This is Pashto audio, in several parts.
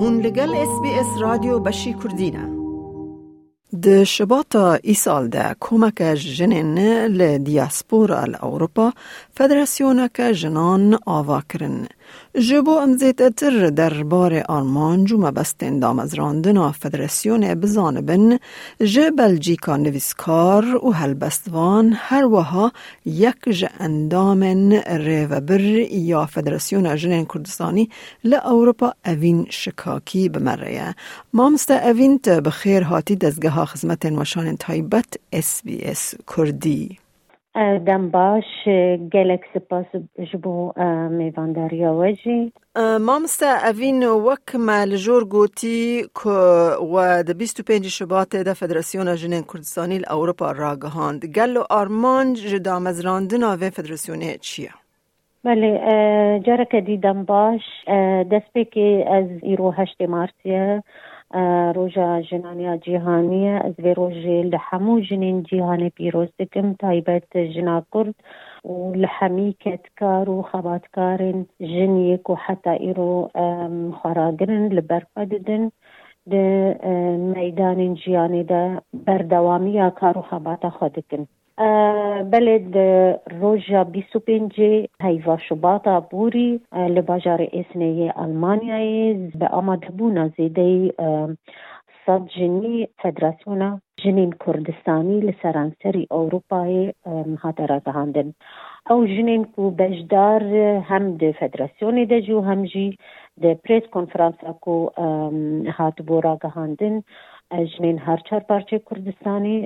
هون لگل اس بی اس رادیو بشی کردینه د شباطا سال ده کمک جنین ل دیاسپورا ل اوروپا جنان آوا جبو ام اتر تر در بار آرمان جوم دام از راندنا فدراسیون بزانبن جه بلژیکا نویسکار و هلبستوان هر وها یک جه اندامن بر یا فدرسیون جنین کردستانی لأوروپا اوین شکاکی بمره مامست اوین بخیر هاتی دزگه ها خزمت وشان تایبت اس بی اس کردی باش گلک سپاس جبو در یاواجی مامستا اوین وک ما لجور گوتی و بیستو 25 شباط ده فدرسیون جنین کردستانی لأوروپا را گهاند گل و آرمان جدا مزراندن آوه فدراسیون چیه؟ بله جرک دیدم باش دست که از ایرو هشت مارسیه آه، روجا جنانيا جيهانية از روژه لحمو جنين جيهاني بيروس دکم تایبت جنا کرد و لحمی کتکار و خباتکارن جنیک و حتی ایرو خراگرن لبرفا ددن ده میدان جیانی ده بردوامی خباتا خودکن بلد روجا 25 هیوا شباطا بوری لباجار اسنه المانیای به آماده بونا زیده صد جنی فدراسیونا جنین کردستانی لسرانسری اوروپای هات راگهاندن او جنین کو بجدار هم د فدراسیون د جو هم جی د پریس کنفرانس اكو هات بورا گهاندن ji min her çar parçe Kurdistanê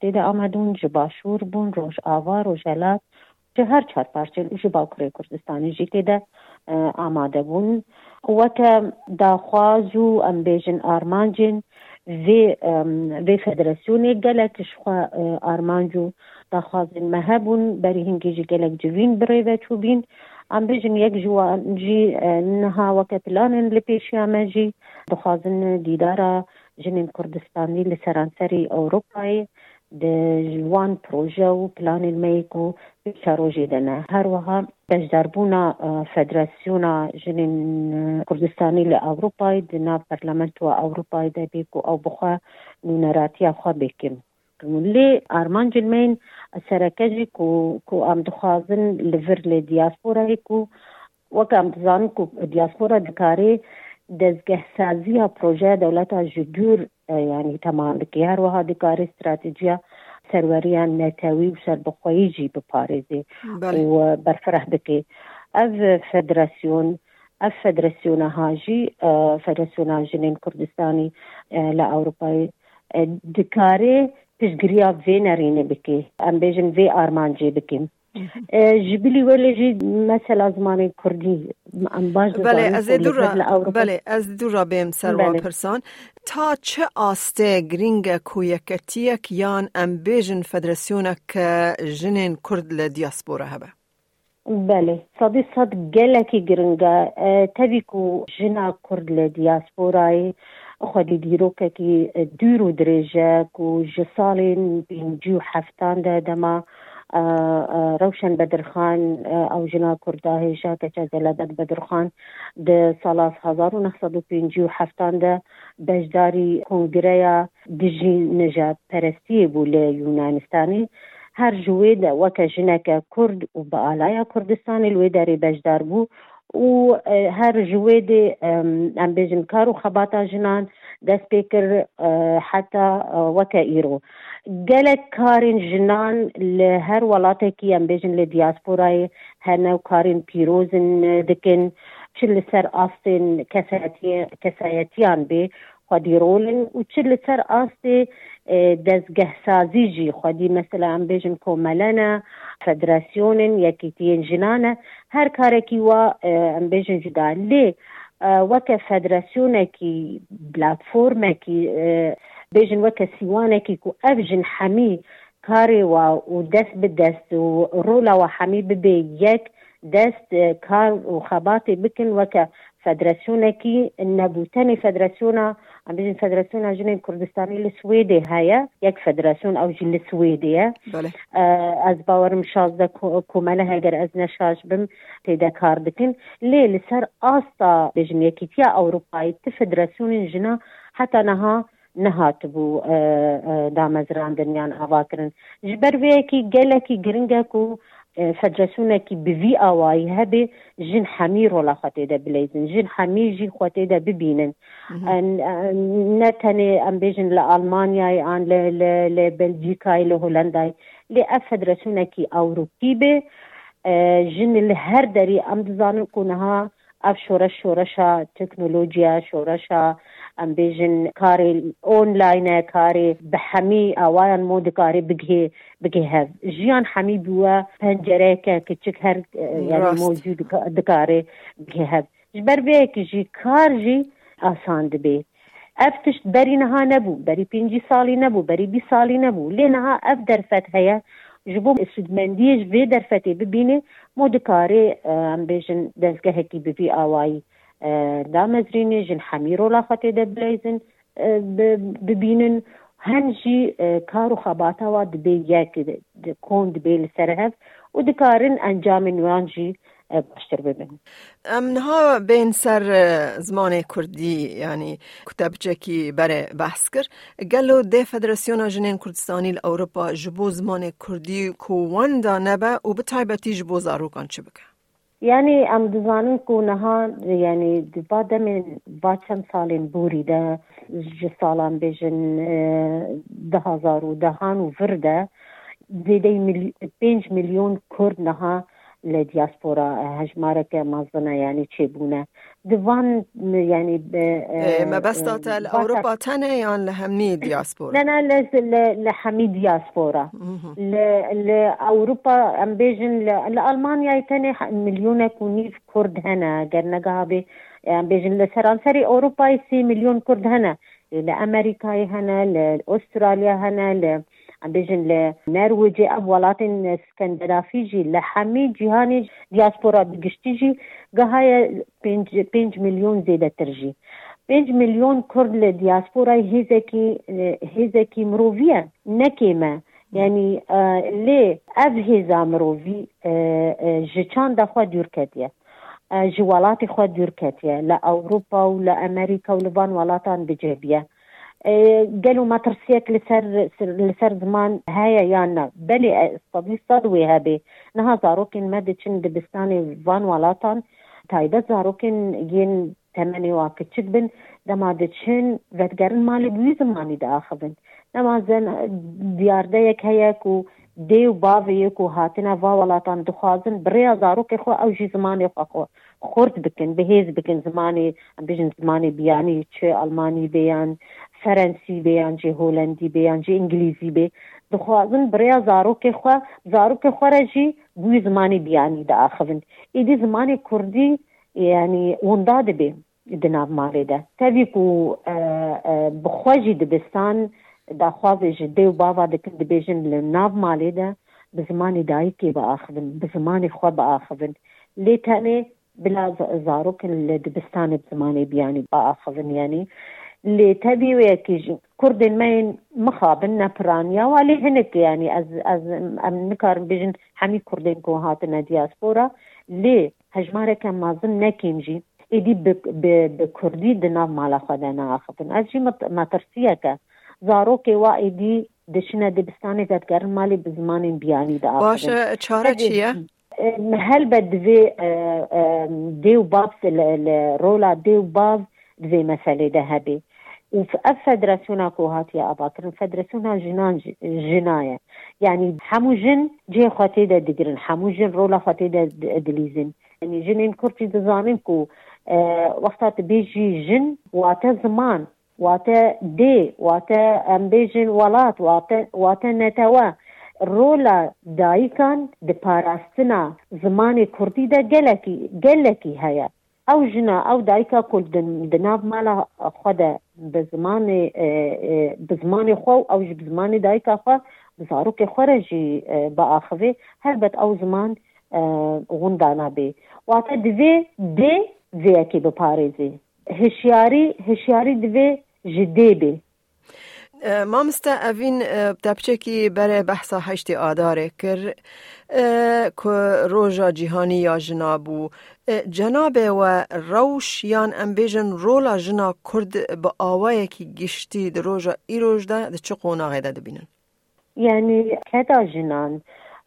tê e, de amedûn ji Başûr bûn, Rojava, Rojhelat ji her çar parçe ji Bakurê Kurdistanê jî tê de e, amade bûn. Weke daxwaz û em bêjin armancên vê e, vê federasyonê gelek ji xwe armanc û daxwazên me hebûn berî hingî ji gelek ji vîn birê veçûbîn em bêjin yek ji niha weke planên li pêşiya me jî dixwazin dîdara ژنین کوردستاني لسەرانسەری ئەوروپای دژوان پرۆژە و پلانی المەیک و چارۆژی دەنە هەروەها بەشداربوونا فدراسیۆنا ژنین کوردستانی لە ئەوروپای دنا پەرلەمەنتوە ئەوروپای دەبێک و ئەو بخوا نونەراتیە خوا بکن لێ ئارمانجلمەین سەرەکەژی کو ئەم دخوازن لەڤر لێ دیاسپۆرەیک و وەکە ئەم دزانین و دیاسپۆرە دکارێ دەستگەه سازیە پرۆژەیە دەوڵەتە ji دوور ینی تەمانکە هەروەها هادیکاری استراتیجیە سەروەریان نەتەوی و سەربخۆیی جی بپارێزێ بەرفرەح بکێ ئەv فدراسیۆن ئەف فدراسیۆنە هاژی فدراسیۆنا ژنین کوردستانی لە ئەوروپای دکارێ پشتگریا vê nerînê bikê em bêjin vê armancê bikim ji bilî welê jî mesela zimanê kurdî بله از دو را بله بیم بله. پرسان تا چه آسته گرینگ کویکتیک یان ام بیجن فدرسیونک جنین کرد لدیاسپوره هبه بله صدی صد گلکی گرینگ تبی کو جنا کرد ای خودی دیروکه که دیرو دریجه کو جسالین بین جو حفتان ده دما روشن بدرخان او جناب کرداه شاکچه زلادت بدرخان د سال 1957 بجداری کنگره دژی نجات پرستی بوله یونانستانی هر جوید وکه جنک کرد و با آلای کردستان الوی داری بجدار بو وهر جوادي ام باجي نكارو خباطا جنان دا سبيكر حتى وكائرو قالت كارين جنان لهر ولاتكي ام باجن لدياسبوراي هنا وكارين بيروزن دكن شل سر آستين كسايتيان بي خديرولن وشل سر آستي دەستگەه سازیژی خودی مثللا ئەم بێژن کۆمەلەنە فدراسیۆنن یەکیتیەن ژنانە هەر کارێکی وە ئەم بێژن جدا لێ وەکە فدراسیۆنێکی پلتفۆرمێکی بێژن وەکە سیوانێکی و ئەف ژن حەمی کارێوە و دەست بدەست و ڕۆلاوە حەمی ببێ یەک دەست کار و خەباتی بکن وەکە فدراسيون كي نبوتاني فدراسيون عم فدراسيون جنوب كردستان السويدي هيا يك فدراسيون او جل السويدية بله از باورم شاز دا کومل هگر از نشاش بم تیدا کار دکن لی لسر آستا بجن یکیتیا اوروپایی تی فدراسیون جنا حتی نها نهات بو دامزراندن یان آوا کرن جبر وی کی گله کی گرنگه کو فجسونا كي بفي اواي هبي جن حمي رولا خطيدا بليزن جن حمي جي خطيدا ببينن نتني ام بيجن لالمانيا ان لبلجيكا لهولندا لافدرسونا كي اوروبي بي جن الهر دري ام دزان كونها اف شورش شورشا تكنولوجيا شورشا ام بيجن كاري اونلاين كاري بحمي اوان مود كاري بقهي بقهي هاف جيان حمي بوا بنجريكا كتشك هر يعني موجود دكاري بقهي هاف جبر بيك جي كار جي آسان دبي اف تشت بري نها نبو بري پنجي سالي نبو بري بي سالي نبو لنها اف درفت هيا جبو سودمندیش به درفتی ببینه مو دکاره ام بیشن دستگاه کی بی آوائی دامەزرینێ ژن حەمی ڕۆلاافەتێ دەبلزن ببینن هەنجی کار و خەباتەوە دبێ یەک کۆن دبێ لەسەر هەف و دکارن ئەنجامی نوانجی باشتر ببن ئەمنها بین سەر زمانی کوردی ینی کوتەبجێکی بەرێ بەس کرد گەل و دێ فەدرسیۆنا ژنێن کوردستانی لە ئەوروپا ji بۆ زمانی کوردی کووەندا نەبە و بتایبەتی ji بۆ زارۆکان چ بکە Yani em ku niha yani diva demê va çend salên borî de ji salan bêjin dehazar û dehan û vir de zêde pênc milyon Kurd niha لە دیاسپۆرا هەژمارەکە مازنە ینی چێبوونە دوان ینی مەبەستاتە لە ئەوروپا تەنەیان لە هەمی دیاسپۆرا لەنا لە هەمی دیاسپۆرا لە ئەوروپا ئەمبێژن لە ئەلمانیای تەنێ میلیونێک و نیف کورد هەنە گەرنەگا بێ ئەمبێژن لە سەرانسەری ئەوروپای سی میلیۆن کورد هەنە لە ئەمریکای هەنە لە ئوسترالیا هەنە لە بژن لە نەروەجێ ئەم وڵاتین سکەندەرافیژی لە هەمی جیهانی دیاسپۆرا گشتیژی گەهایە پێ میلیۆن زێدەترژی. 5 میلیۆن کورد لە دیاسپۆرای هێزێکی هێزێکی مرۆڤە نەکێمە ینی لێ ئەف هێزا مرۆڤی ji çanda xwe dûr ketiye ji welatê xwe dûr ketiye li Ewropa û li Amerîka û li van welatan bicêbiye قالوا ما ترسيك لسر لسر زمان هيا يانا بلي استضي صدوي هبي نها زاروكين شن دبستاني فان ولاتان تايدا زاروكين ين تمني واكد شكبن دما دتشن فتقرن مالي بلي زماني دا آخبن نما زن ديار دايك هيك و دي و باوي هاتنا فا ولاتان دخوازن بريا زاروك خو او جي زماني خو خورت بكن بهيز بكن زماني بجن زماني بياني تشي الماني بيان فەرەنسی بەیانجێ هۆلندی بەیانجێ ئینگلیزی بێ دخوازن بریا زارۆکێ خوا زارۆکێ خۆرەژی بووی زمانی بیانی داخن ئیدی زمانی کوردی ینی وندا دەبێ di navmarêde tevî ku bixwe jî dibistan daxwazê ji dê û bava dikin dibêjin li nav malê de bi zimanê dayikê biaxivin bi zimanê xwe biaxivin lê tenê bila zarokin li dibistanê bi zimanê biyanî biaxivin yanî لی لتبي ويكيجي كرد مخاب مخابن یا ولی هنک یعنی از از ام نكار بيجن حمي كردين كو هاتنا دياسبورا لي هجمارك مازن نكيمجي ایدی به کردی دنام مال خدا نه از جی مترسیه که زارو که وا ایدی دشنه دبستانه زدگر مالی بزمانی بیانی ده باشه چاره چیه؟ هل دو باب سر رولا دو باب دوی مسئله ده هبی وفدرسونا كوهات يا أباكر فدرسونا جنان جناية يعني حمو جن جي خاتي دا دقرن حمو جن رولا خاتي دا دليزن يعني جنين كورتي دزانين كو آه، وقتا بيجي جن واتا زمان واتا دي واتا امبيجن ولات واتا واتا نتوا رولا دايكان دباراستنا زمان كردي دا جلكي جلكي هيا ئەو ژنە ئەو دایکە کل دناو مالا خودە بە زمانی بە زمانی خۆ ئەو ژ زمانی دایکە خوا زارۆکێ خۆرە ژی بە ئاخوێ هەربەت ئەو زمان غوندانا بێ واتە دوێ دێ vêyekê biparêzê hişyarî hişyarî divê ji dê bê Mamoste evîn tepçekî bere behsa heştê adarê kir ku roja cîhanî ya jina bû E, جنابێ وە ڕەوش یان ئەمبێژن ڕۆلا ژنا کورد بە ئاوایەکی گشتی درۆژە ئیرۆژدا دە چ قۆناغێدا دەبینن یعنی کەدا ژنان.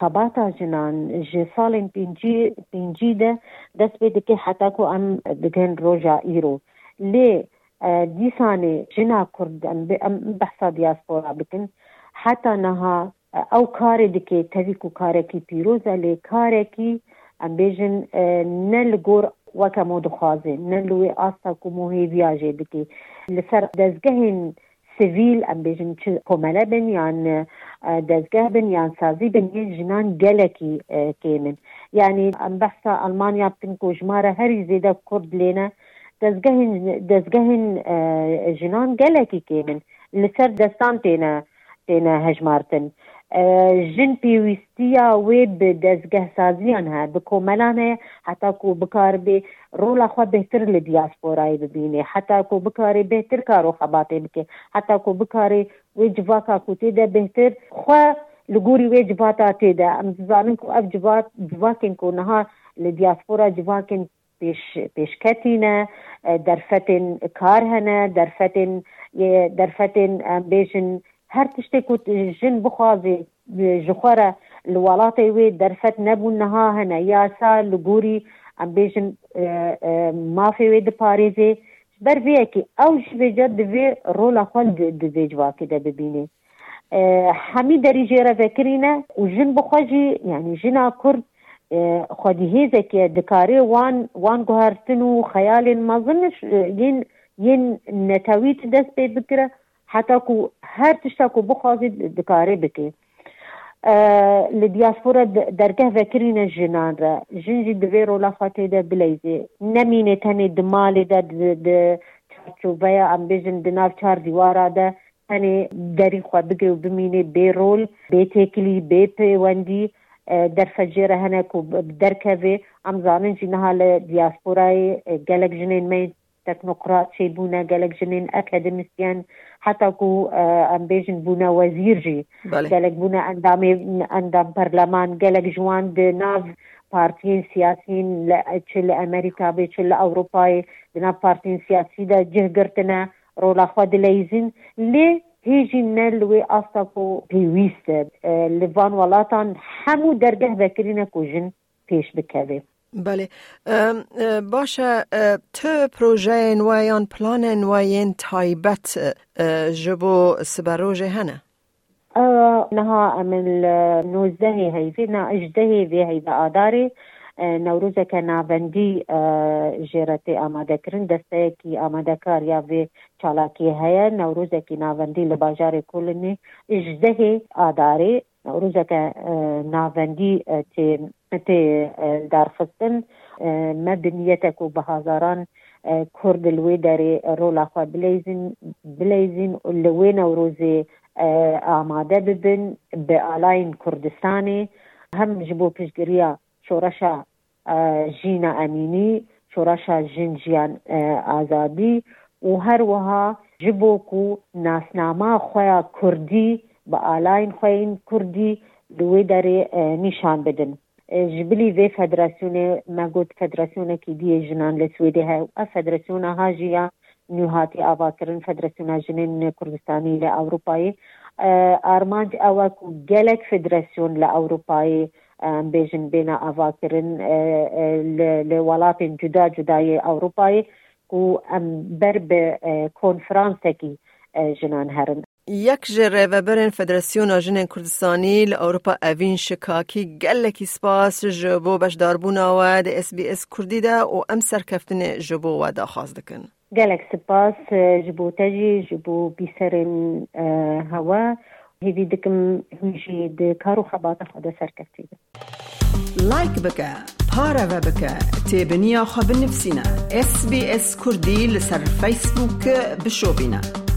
طباتا جنان جي سالين بينجي بينجي ده دس بيدكي حتاكو ام دكين روجا ايرو ليه ديساني جنا كرد ام بحثا دياسبورا بكن حتى نها او كاري دكي تبيكو كاري كي بيروزا لي كاري كي آه ام بیژن نه لګور وکه مو د خوازه نه لوی آستا کومو هی ویاجه بکی لسر دزګهن سیویل ام بیژن چې کومله بن یان دزګه بن یان سازی بن یی جنان ګلکی کېمن یعنی ام بحثه المانیا بتنکو جماره هر زیده کورد لینا دزګهن دزګهن جنان ګلکی کېمن لسر دستان تینا تینا هجمارتن ژن پێویستیە وێ بە دەستگەسازیان هە بە کۆمەلان هەیە حتاکو بکار بێ ڕۆڵاخوا بهتر لە دیاسپۆرایی ببینێ حتاکو بکارێ بهتر کارۆ خەباتێ بکێ حتاکو بکارێ وێ جواکا کوتێدا بهتر خوا لگوری وێ جباتا تێدا ئەم زانن کو ئەف جبات جواکن کو نەها لە دیاسپۆرا جواکن پیشکەتینە دەرفەتن کار هەنە دەرفەتن دەرفەتن بێژن هەر تشتێک و ژن بخوازێ ji xwe re li welatê wê derfet nebûn niha hene yasa li gorî em bêjin mafê wê diparêzê ji ber vêyekî ew ji vêce divê rola xwe di vêcwakê de bibînê hemî derîjê re vekirîne û jin bixwe jî yanî jina kurd xwedîhêzekê dikarê wan wan guhertin û xeyalên mezin yên yên netewî dest pê bikire حتی کو هر تشتا کو بخوازید دکاره بکه لدیاسپورا درگه وکرین جنان را جن جی دوی رولا فاته ده بلیزه نمینه تنه دمال ده ده چارچوبه ام بجن دناف چار دیوارا ده تنه دری خواه بگه و بمینه بی رول بی تکلی بی پیوندی در فجیره هنه کو درکه وی ام زانن جی نها لدیاسپورای گلک جنین مین teknokrat şey bune gelek jinin akademisyen hatta ku ambejin bune wazir jî gelek bune endamê endam parlaman gelek jwan di nav partiyên siyasîn li çi li Amerika bê çi li Ewropayê di nav partiyên siyasî de cih girtine rola xwe dileyzin lê هیجی نل وی آستا کو پیویسته لوان ولاتان همو درگه بکرینه کو جن پیش بکوه بله باشه تو پروژه نویان پلان نویان تایبت جبو سبروجه هنه نها من نوزده هیوی نا اجده هیوی هیوی آداری نوروز که ناوندی جیرت آماده کرن دسته کی آماده کار یا به چالاکی هیا نوروز که ناوندی لباجار کلنی اجده آداری روزك نافندي تي تي دارخستن ما بنيتك وبهازاران كرد الوي داري رولا خوا بليزن بليزن لوين وروزي آماده ببن بآلاين كردستاني هم جبو بشجريا شورشا جينا أميني شورشا جنجيان آزادي و هر وها جبو کو ناسنامه خویا کردی به align Kurdî li wê derê nîşan bidin. ji bilî vê federasyonê me got federasyonekî diye jinan li Swêdê he ev federasyona hajiya nûhatî avakirin federasyona jinên Kurdistanî li Ewropayê armanc ew ku gelek federasyon li Ewropayê bêjin bêna avakirin li welatên cuda cudayê Ewropayê ku em ber bi konferansekî jinan herin یک و ریوبرین فدراسیون جن کردستانی لأوروپا اوین شکاکی گلکی سپاس جبو بشداربون آواد اس بی اس کردی دا و ام سرکفتن جبو و دا خواست دکن گلک سپاس جبو تجی جبو بیسرین هوا هیوی دکم همیشی د کارو خبات خدا سرکفتی لایک بکه پاره و بکه تی خواب نفسینا اس بی اس کردی لسر فیسبوک بشو بینا